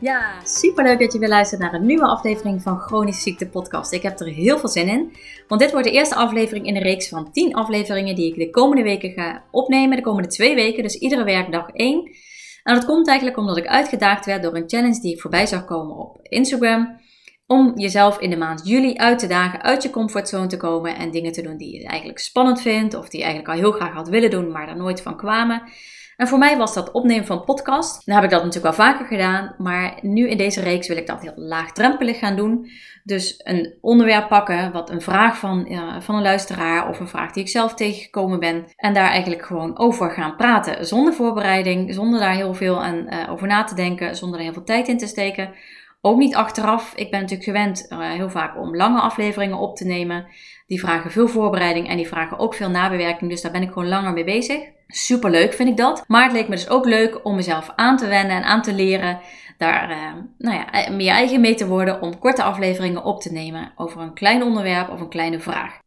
Ja, superleuk dat je weer luistert naar een nieuwe aflevering van Chronisch Ziekte Podcast. Ik heb er heel veel zin in, want dit wordt de eerste aflevering in een reeks van 10 afleveringen die ik de komende weken ga opnemen. De komende twee weken, dus iedere werkdag één. En dat komt eigenlijk omdat ik uitgedaagd werd door een challenge die ik voorbij zag komen op Instagram. Om jezelf in de maand juli uit te dagen, uit je comfortzone te komen en dingen te doen die je eigenlijk spannend vindt of die je eigenlijk al heel graag had willen doen, maar daar nooit van kwamen. En voor mij was dat opnemen van podcast. Dan heb ik dat natuurlijk al vaker gedaan, maar nu in deze reeks wil ik dat heel laagdrempelig gaan doen. Dus een onderwerp pakken, wat een vraag van, van een luisteraar of een vraag die ik zelf tegengekomen ben. En daar eigenlijk gewoon over gaan praten. Zonder voorbereiding, zonder daar heel veel aan, uh, over na te denken, zonder er heel veel tijd in te steken. Ook niet achteraf. Ik ben natuurlijk gewend uh, heel vaak om lange afleveringen op te nemen. Die vragen veel voorbereiding en die vragen ook veel nabewerking. Dus daar ben ik gewoon langer mee bezig. Super leuk vind ik dat. Maar het leek me dus ook leuk om mezelf aan te wennen en aan te leren. Daar uh, nou ja, meer eigen mee te worden om korte afleveringen op te nemen over een klein onderwerp of een kleine vraag.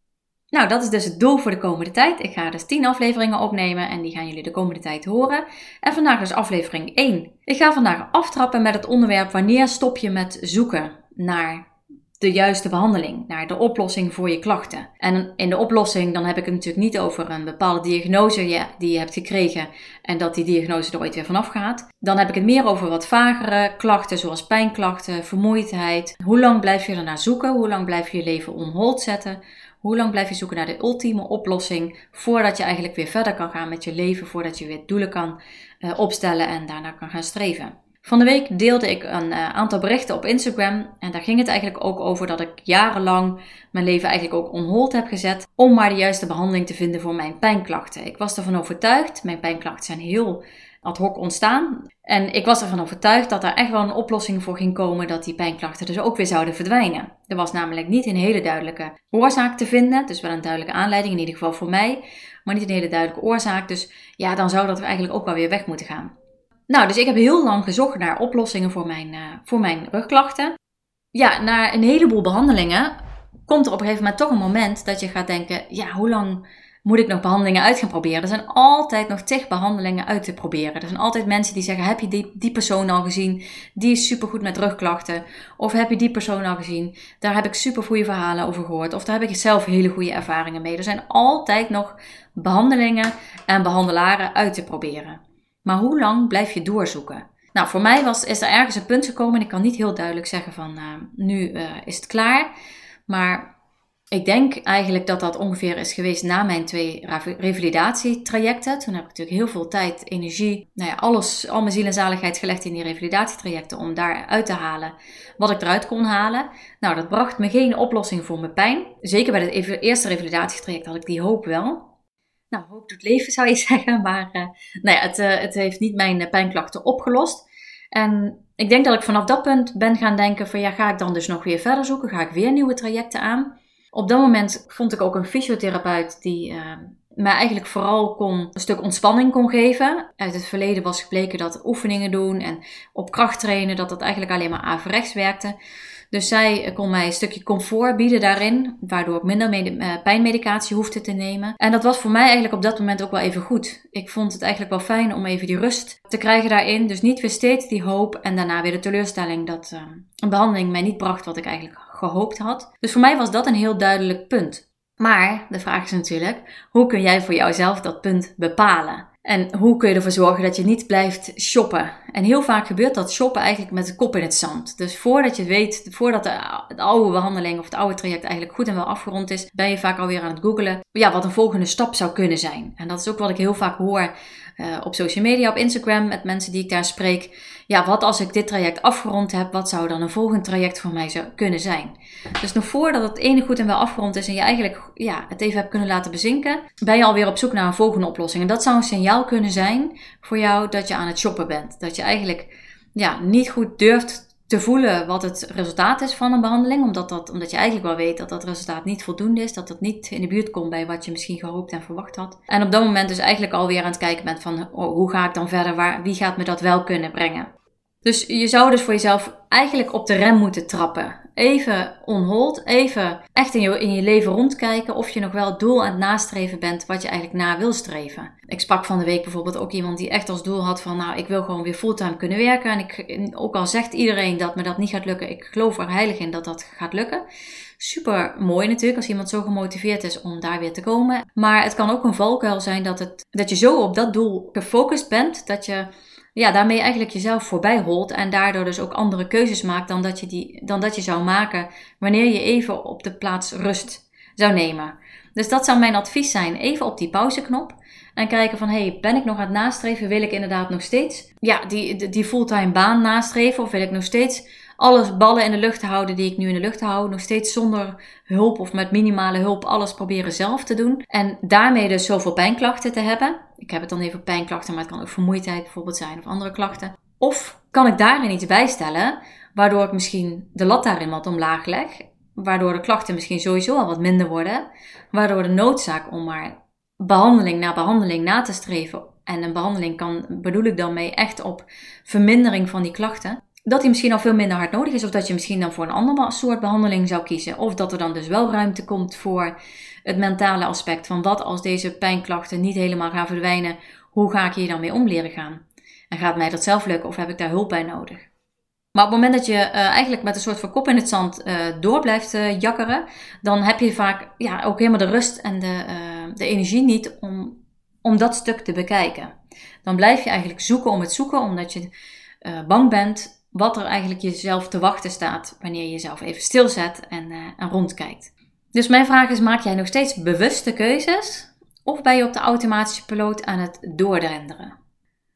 Nou, dat is dus het doel voor de komende tijd. Ik ga dus 10 afleveringen opnemen en die gaan jullie de komende tijd horen. En vandaag is aflevering 1. Ik ga vandaag aftrappen met het onderwerp wanneer stop je met zoeken naar de juiste behandeling, naar de oplossing voor je klachten. En in de oplossing, dan heb ik het natuurlijk niet over een bepaalde diagnose die je hebt gekregen en dat die diagnose er ooit weer vanaf gaat. Dan heb ik het meer over wat vagere klachten, zoals pijnklachten, vermoeidheid. Hoe lang blijf je ernaar zoeken? Hoe lang blijf je je leven on hold zetten? Hoe lang blijf je zoeken naar de ultieme oplossing voordat je eigenlijk weer verder kan gaan met je leven, voordat je weer doelen kan uh, opstellen en daarna kan gaan streven? Van de week deelde ik een uh, aantal berichten op Instagram en daar ging het eigenlijk ook over dat ik jarenlang mijn leven eigenlijk ook onhold heb gezet om maar de juiste behandeling te vinden voor mijn pijnklachten. Ik was ervan overtuigd, mijn pijnklachten zijn heel ad hoc ontstaan. En ik was ervan overtuigd dat er echt wel een oplossing voor ging komen dat die pijnklachten dus ook weer zouden verdwijnen. Er was namelijk niet een hele duidelijke oorzaak te vinden, dus wel een duidelijke aanleiding in ieder geval voor mij, maar niet een hele duidelijke oorzaak. Dus ja, dan zou dat eigenlijk ook wel weer weg moeten gaan. Nou, dus ik heb heel lang gezocht naar oplossingen voor mijn, uh, voor mijn rugklachten. Ja, na een heleboel behandelingen komt er op een gegeven moment toch een moment dat je gaat denken: ja, hoe lang moet ik nog behandelingen uit gaan proberen? Er zijn altijd nog tig behandelingen uit te proberen. Er zijn altijd mensen die zeggen: heb je die, die persoon al gezien? Die is supergoed met rugklachten. Of heb je die persoon al gezien? Daar heb ik super goede verhalen over gehoord. Of daar heb ik zelf hele goede ervaringen mee. Er zijn altijd nog behandelingen en behandelaren uit te proberen. Maar hoe lang blijf je doorzoeken? Nou, voor mij was, is er ergens een punt gekomen en ik kan niet heel duidelijk zeggen van uh, nu uh, is het klaar. Maar ik denk eigenlijk dat dat ongeveer is geweest na mijn twee revalidatietrajecten. Toen heb ik natuurlijk heel veel tijd, energie, nou ja, alles, al mijn ziel en zaligheid gelegd in die revalidatietrajecten om daar uit te halen wat ik eruit kon halen. Nou, dat bracht me geen oplossing voor mijn pijn. Zeker bij het eerste revalidatietraject had ik die hoop wel nou, hoop doet leven zou je zeggen. Maar uh, nou ja, het, uh, het heeft niet mijn uh, pijnklachten opgelost. En ik denk dat ik vanaf dat punt ben gaan denken van ja, ga ik dan dus nog weer verder zoeken? Ga ik weer nieuwe trajecten aan? Op dat moment vond ik ook een fysiotherapeut die mij eigenlijk vooral kon, een stuk ontspanning kon geven. Uit het verleden was gebleken dat oefeningen doen en op kracht trainen, dat dat eigenlijk alleen maar averechts werkte. Dus zij kon mij een stukje comfort bieden daarin, waardoor ik minder eh, pijnmedicatie hoefde te nemen. En dat was voor mij eigenlijk op dat moment ook wel even goed. Ik vond het eigenlijk wel fijn om even die rust te krijgen daarin. Dus niet weer steeds die hoop en daarna weer de teleurstelling dat uh, een behandeling mij niet bracht wat ik eigenlijk gehoopt had. Dus voor mij was dat een heel duidelijk punt. Maar de vraag is natuurlijk, hoe kun jij voor jouzelf dat punt bepalen? En hoe kun je ervoor zorgen dat je niet blijft shoppen? En heel vaak gebeurt dat shoppen eigenlijk met de kop in het zand. Dus voordat je weet, voordat de, de, oude behandeling of het oude traject eigenlijk goed en wel afgerond is, ben je vaak alweer aan het googelen ja, wat een volgende stap zou kunnen zijn. En dat is ook wat ik heel vaak hoor uh, op social media, op Instagram, met mensen die ik daar spreek. Ja, wat als ik dit traject afgerond heb, wat zou dan een volgend traject voor mij zou kunnen zijn? Dus nog voordat het ene goed en wel afgerond is en je eigenlijk ja, het even hebt kunnen laten bezinken, ben je alweer op zoek naar een volgende oplossing. En dat zou een signaal kunnen zijn voor jou dat je aan het shoppen bent. Dat je eigenlijk ja, niet goed durft te voelen wat het resultaat is van een behandeling. Omdat, dat, omdat je eigenlijk wel weet dat dat resultaat niet voldoende is. Dat het niet in de buurt komt bij wat je misschien gehoopt en verwacht had. En op dat moment dus eigenlijk alweer aan het kijken bent van oh, hoe ga ik dan verder? Waar, wie gaat me dat wel kunnen brengen? Dus je zou dus voor jezelf eigenlijk op de rem moeten trappen. Even on even echt in je, in je leven rondkijken of je nog wel het doel aan het nastreven bent wat je eigenlijk na wil streven. Ik sprak van de week bijvoorbeeld ook iemand die echt als doel had van nou ik wil gewoon weer fulltime kunnen werken. En ik, ook al zegt iedereen dat me dat niet gaat lukken, ik geloof er heilig in dat dat gaat lukken. Super mooi natuurlijk als iemand zo gemotiveerd is om daar weer te komen. Maar het kan ook een valkuil zijn dat, het, dat je zo op dat doel gefocust bent dat je ja, daarmee eigenlijk jezelf voorbij holt en daardoor dus ook andere keuzes maakt dan dat je, die, dan dat je zou maken wanneer je even op de plaats rust zou nemen. Dus dat zou mijn advies zijn. Even op die pauzeknop en kijken van, hey, ben ik nog aan het nastreven? Wil ik inderdaad nog steeds ja, die, die fulltime baan nastreven? Of wil ik nog steeds alles ballen in de lucht houden die ik nu in de lucht hou. Nog steeds zonder hulp of met minimale hulp alles proberen zelf te doen. En daarmee dus zoveel pijnklachten te hebben. Ik heb het dan even pijnklachten, maar het kan ook vermoeidheid bijvoorbeeld zijn of andere klachten. Of kan ik daarin iets bijstellen, waardoor ik misschien de lat daarin wat omlaag leg. Waardoor de klachten misschien sowieso al wat minder worden. Waardoor de noodzaak om maar behandeling na behandeling na te streven. En een behandeling kan, bedoel ik dan mee, echt op vermindering van die klachten dat die misschien al veel minder hard nodig is. Of dat je misschien dan voor een ander soort behandeling zou kiezen. Of dat er dan dus wel ruimte komt voor het mentale aspect. Van wat als deze pijnklachten niet helemaal gaan verdwijnen. Hoe ga ik hier dan mee om leren gaan? En gaat mij dat zelf lukken of heb ik daar hulp bij nodig? Maar op het moment dat je uh, eigenlijk met een soort van kop in het zand uh, door blijft uh, jakkeren, dan heb je vaak ja, ook helemaal de rust en de, de energie niet om, om dat stuk te bekijken. Dan blijf je eigenlijk zoeken om het zoeken, omdat je bang bent wat er eigenlijk jezelf te wachten staat wanneer je jezelf even stilzet en, uh, en rondkijkt. Dus mijn vraag is: maak jij nog steeds bewuste keuzes? Of ben je op de automatische piloot aan het doordenderen?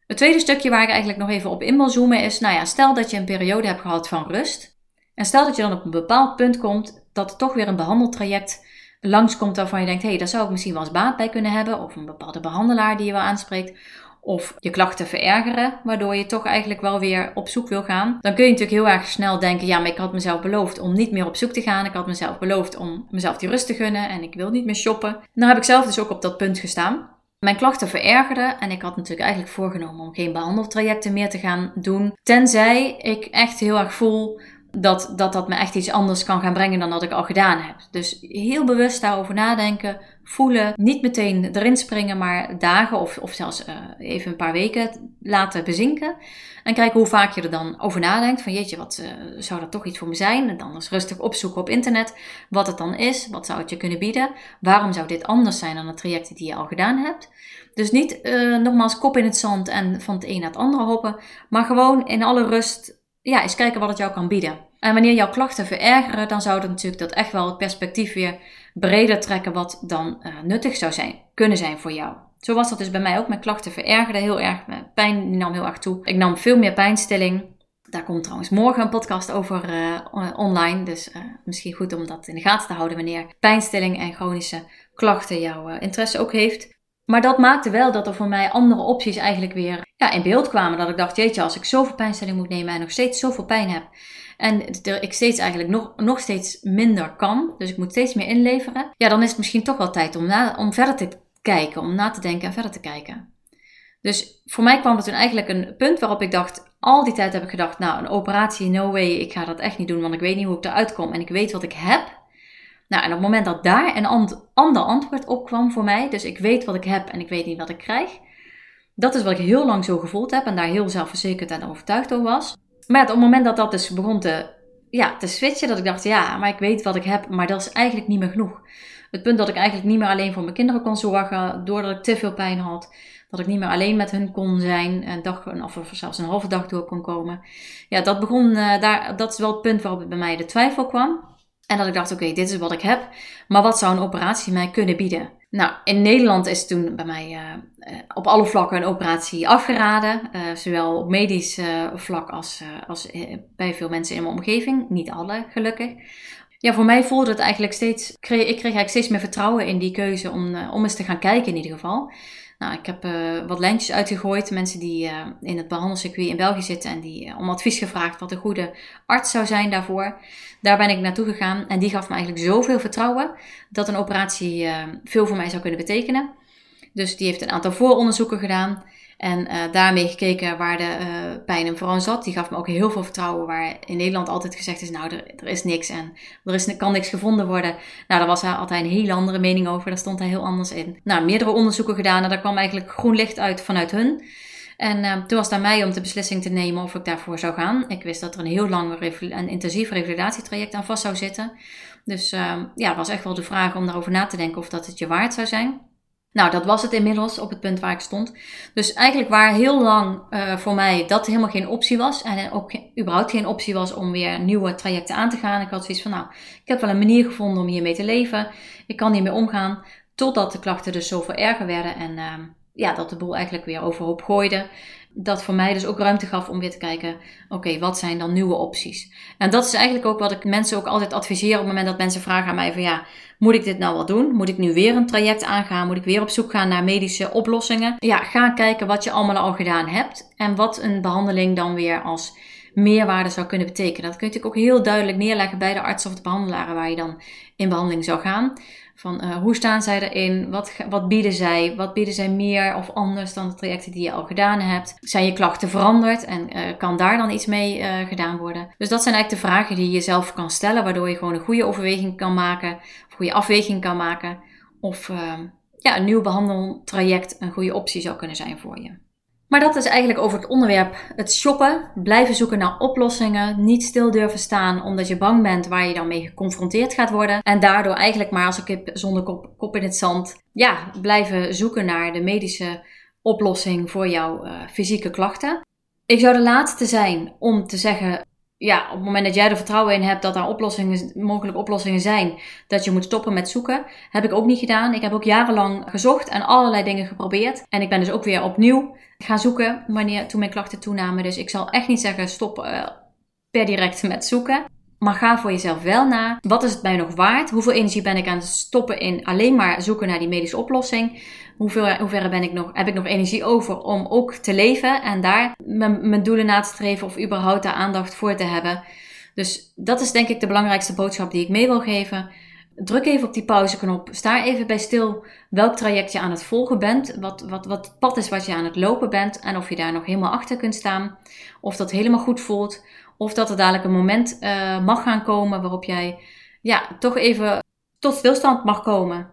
Het tweede stukje waar ik eigenlijk nog even op in wil zoomen is: nou ja, stel dat je een periode hebt gehad van rust. En stel dat je dan op een bepaald punt komt dat er toch weer een behandeltraject langskomt waarvan je denkt: hé, hey, daar zou ik misschien wel eens baat bij kunnen hebben. Of een bepaalde behandelaar die je wel aanspreekt of je klachten verergeren, waardoor je toch eigenlijk wel weer op zoek wil gaan, dan kun je natuurlijk heel erg snel denken: ja, maar ik had mezelf beloofd om niet meer op zoek te gaan. Ik had mezelf beloofd om mezelf die rust te gunnen en ik wil niet meer shoppen. Nou heb ik zelf dus ook op dat punt gestaan. Mijn klachten verergerden en ik had natuurlijk eigenlijk voorgenomen om geen behandeltrajecten meer te gaan doen, tenzij ik echt heel erg voel dat, dat dat me echt iets anders kan gaan brengen dan dat ik al gedaan heb. Dus heel bewust daarover nadenken, voelen, niet meteen erin springen, maar dagen of, of zelfs uh, even een paar weken laten bezinken. En kijken hoe vaak je er dan over nadenkt. Van jeetje, wat uh, zou dat toch iets voor me zijn? En dan eens rustig opzoeken op internet wat het dan is. Wat zou het je kunnen bieden? Waarom zou dit anders zijn dan de trajecten die je al gedaan hebt? Dus niet uh, nogmaals kop in het zand en van het een naar het andere hoppen. Maar gewoon in alle rust ja, eens kijken wat het jou kan bieden. En wanneer jouw klachten verergeren, dan zou dat natuurlijk dat echt wel het perspectief weer breder trekken wat dan uh, nuttig zou zijn, kunnen zijn voor jou. Zo was dat dus bij mij ook. Mijn klachten verergerden heel erg. Mijn pijn nam heel erg toe. Ik nam veel meer pijnstilling. Daar komt trouwens morgen een podcast over uh, online. Dus uh, misschien goed om dat in de gaten te houden wanneer pijnstilling en chronische klachten jouw interesse ook heeft. Maar dat maakte wel dat er voor mij andere opties eigenlijk weer ja, in beeld kwamen. Dat ik dacht, jeetje, als ik zoveel pijnstilling moet nemen en nog steeds zoveel pijn heb. En ik steeds eigenlijk nog, nog steeds minder kan. Dus ik moet steeds meer inleveren. Ja, dan is het misschien toch wel tijd om, na, om verder te kijken. Om na te denken en verder te kijken. Dus voor mij kwam er toen eigenlijk een punt waarop ik dacht, al die tijd heb ik gedacht, nou een operatie, no way, ik ga dat echt niet doen, want ik weet niet hoe ik eruit kom en ik weet wat ik heb. Nou, en op het moment dat daar een ander antwoord op kwam voor mij, dus ik weet wat ik heb en ik weet niet wat ik krijg, dat is wat ik heel lang zo gevoeld heb en daar heel zelfverzekerd en overtuigd over was. Maar op het moment dat dat dus begon te, ja, te switchen, dat ik dacht, ja, maar ik weet wat ik heb, maar dat is eigenlijk niet meer genoeg. Het punt dat ik eigenlijk niet meer alleen voor mijn kinderen kon zorgen, doordat ik te veel pijn had. Dat ik niet meer alleen met hun kon zijn, een dag of zelfs een halve dag door kon komen. Ja, dat begon, uh, daar, dat is wel het punt waarop bij mij de twijfel kwam. En dat ik dacht, oké, dit is wat ik heb, maar wat zou een operatie mij kunnen bieden? Nou, in Nederland is toen bij mij op alle vlakken een operatie afgeraden. zowel op medisch vlak als, als bij veel mensen in mijn omgeving. Niet alle, gelukkig. Ja, voor mij voelde het eigenlijk steeds... ik kreeg eigenlijk steeds meer vertrouwen in die keuze om, om eens te gaan kijken in ieder geval. Nou, ik heb uh, wat lijntjes uitgegooid. Mensen die uh, in het behandelcircuit in België zitten en die uh, om advies gevraagd wat een goede arts zou zijn daarvoor. Daar ben ik naartoe gegaan en die gaf me eigenlijk zoveel vertrouwen dat een operatie veel voor mij zou kunnen betekenen. Dus die heeft een aantal vooronderzoeken gedaan. En uh, daarmee gekeken waar de uh, pijn hem vooral zat. Die gaf me ook heel veel vertrouwen. Waar in Nederland altijd gezegd is: Nou, er, er is niks en er is, kan niks gevonden worden. Nou, daar was hij altijd een hele andere mening over. Daar stond hij heel anders in. Nou, meerdere onderzoeken gedaan en daar kwam eigenlijk groen licht uit vanuit hun. En uh, toen was het aan mij om de beslissing te nemen of ik daarvoor zou gaan. Ik wist dat er een heel lang en intensief revalidatietraject aan vast zou zitten. Dus ja, het was echt wel de vraag om daarover na te denken of dat het je waard zou zijn. Nou, dat was het inmiddels op het punt waar ik stond. Dus eigenlijk waar heel lang uh, voor mij dat helemaal geen optie was. En ook überhaupt geen optie was om weer nieuwe trajecten aan te gaan. Ik had zoiets van, nou, ik heb wel een manier gevonden om hiermee te leven. Ik kan hiermee omgaan. Totdat de klachten dus zoveel erger werden. En uh, ja, dat de boel eigenlijk weer overhoop gooide dat voor mij dus ook ruimte gaf om weer te kijken, oké, wat zijn dan nieuwe opties? En dat is eigenlijk ook wat ik mensen ook altijd adviseer op het moment dat mensen vragen aan mij van ja, moet ik dit nou wel doen? Moet ik nu weer een traject aangaan? Moet ik weer op zoek gaan naar medische oplossingen? Ja, ga kijken wat je allemaal al gedaan hebt en wat een behandeling dan weer als meerwaarde zou kunnen betekenen. Dat kun je natuurlijk ook heel duidelijk neerleggen bij de arts of de behandelaren waar je dan in behandeling zou gaan. Van uh, hoe staan zij erin? Wat, wat bieden zij? Wat bieden zij meer of anders dan de trajecten die je al gedaan hebt? Zijn je klachten veranderd en uh, kan daar dan iets mee uh, gedaan worden? Dus dat zijn eigenlijk de vragen die je zelf kan stellen, waardoor je gewoon een goede overweging kan maken, of goede afweging kan maken. Of ja, een nieuw behandeltraject een goede optie zou kunnen zijn voor je. Maar dat is eigenlijk over het onderwerp het shoppen. Blijven zoeken naar oplossingen. Niet stil durven staan omdat je bang bent waar je dan mee geconfronteerd gaat worden. En daardoor eigenlijk maar als kip zonder kop, in het zand. Ja, blijven zoeken naar de medische oplossing voor jouw uh, fysieke klachten. Ik zou de laatste zijn om te zeggen ja, op het moment dat jij er vertrouwen in hebt dat er oplossingen, mogelijke oplossingen zijn, dat je moet stoppen met zoeken, heb ik ook niet gedaan. Ik heb ook jarenlang gezocht en allerlei dingen geprobeerd. En ik ben dus ook weer opnieuw gaan zoeken wanneer, toen mijn klachten toenamen. Dus ik zal echt niet zeggen stop uh, per direct met zoeken. Maar ga voor jezelf wel na. Wat is het mij nog waard? Hoeveel energie ben ik aan het stoppen in alleen maar zoeken naar die medische oplossing? Hoeveel, hoeverre ben ik nog, heb ik nog energie over om ook te leven en daar mijn, mijn doelen na te streven of überhaupt daar aandacht voor te hebben? Dus dat is denk ik de belangrijkste boodschap die ik mee wil geven. Druk even op die pauzeknop. Sta even bij stil welk traject je aan het volgen bent. Wat, wat, wat pad is wat je aan het lopen bent. En of je daar nog helemaal achter kunt staan. Of dat helemaal goed voelt. Of dat er dadelijk een moment uh, mag gaan komen waarop jij ja, toch even tot stilstand mag komen.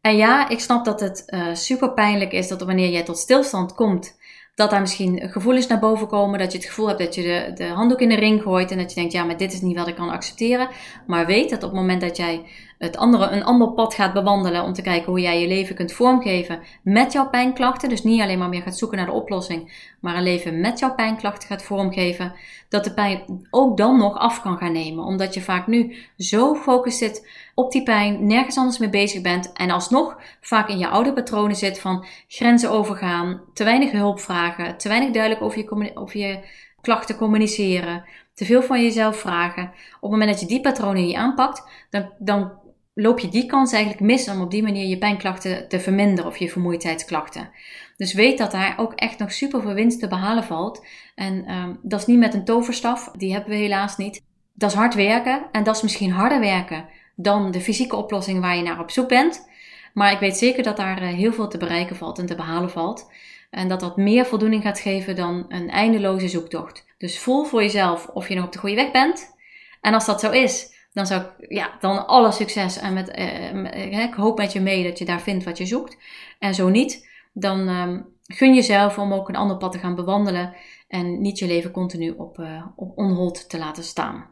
En ja, ik snap dat het uh, super pijnlijk is dat wanneer jij tot stilstand komt, dat daar misschien gevoelens naar boven komen. Dat je het gevoel hebt dat je de, de handdoek in de ring gooit. En dat je denkt, ja, maar dit is niet wat ik kan accepteren. Maar weet dat op het moment dat jij het andere, een ander pad gaat bewandelen om te kijken hoe jij je leven kunt vormgeven met jouw pijnklachten. Dus niet alleen maar meer gaat zoeken naar de oplossing, maar een leven met jouw pijnklachten gaat vormgeven. Dat de pijn ook dan nog af kan gaan nemen. Omdat je vaak nu zo gefocust zit op die pijn, nergens anders mee bezig bent. En alsnog vaak in je oude patronen zit van grenzen overgaan, te weinig hulp vragen, te weinig duidelijk over je, je klachten communiceren, te veel van jezelf vragen. Op het moment dat je die patronen niet aanpakt, dan, dan loop je die kans eigenlijk mis om op die manier je pijnklachten te verminderen of je vermoeidheidsklachten. Dus weet dat daar ook echt nog super veel winst te behalen valt. En um, dat is niet met een toverstaf, die hebben we helaas niet. Dat is hard werken en dat is misschien harder werken dan de fysieke oplossing waar je naar op zoek bent. Maar ik weet zeker dat daar eh, heel veel te bereiken valt en te behalen valt. En dat dat meer voldoening gaat geven dan een eindeloze zoektocht. Dus voel voor jezelf of je nog op de goede weg bent. En als dat zo is, dan zou ik, ja, dan alle succes. En met, eh, eh ik hoop met je mee dat je daar vindt wat je zoekt. En zo niet, dan eh, gun jezelf om ook een ander pad te gaan bewandelen. En niet je leven continu op, uh, op onhold te laten staan.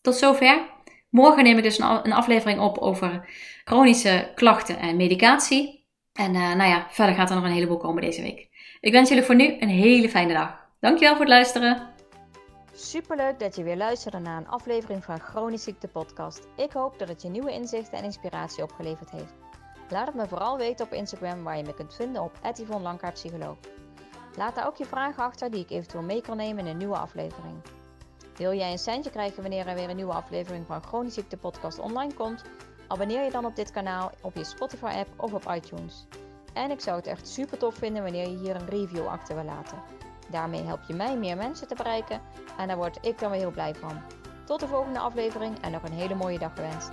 Tot zover. Morgen neem ik dus een, aflevering op over chronische klachten en medicatie. En nou ja, verder gaat er nog een heleboel komen deze week. Ik wens jullie voor nu een hele fijne dag. Dankjewel voor het luisteren. Superleuk dat je weer luisterde naar een aflevering van Chronisch Ziekte Podcast. Ik hoop dat het je nieuwe inzichten en inspiratie opgeleverd heeft. Laat het me vooral weten op Instagram waar je me kunt vinden op Psycholoog. Laat daar ook je vragen achter die ik eventueel mee kan nemen in een nieuwe aflevering. Wil jij een centje krijgen wanneer er weer een nieuwe aflevering van Chronisch Ziekte Podcast online komt? Abonneer je dan op dit kanaal op je Spotify app of op iTunes. En ik zou het echt super tof vinden wanneer je hier een review achter wil laten. Daarmee help je mij meer mensen te bereiken en daar word ik dan weer heel blij van. Tot de volgende aflevering en nog een hele mooie dag gewenst.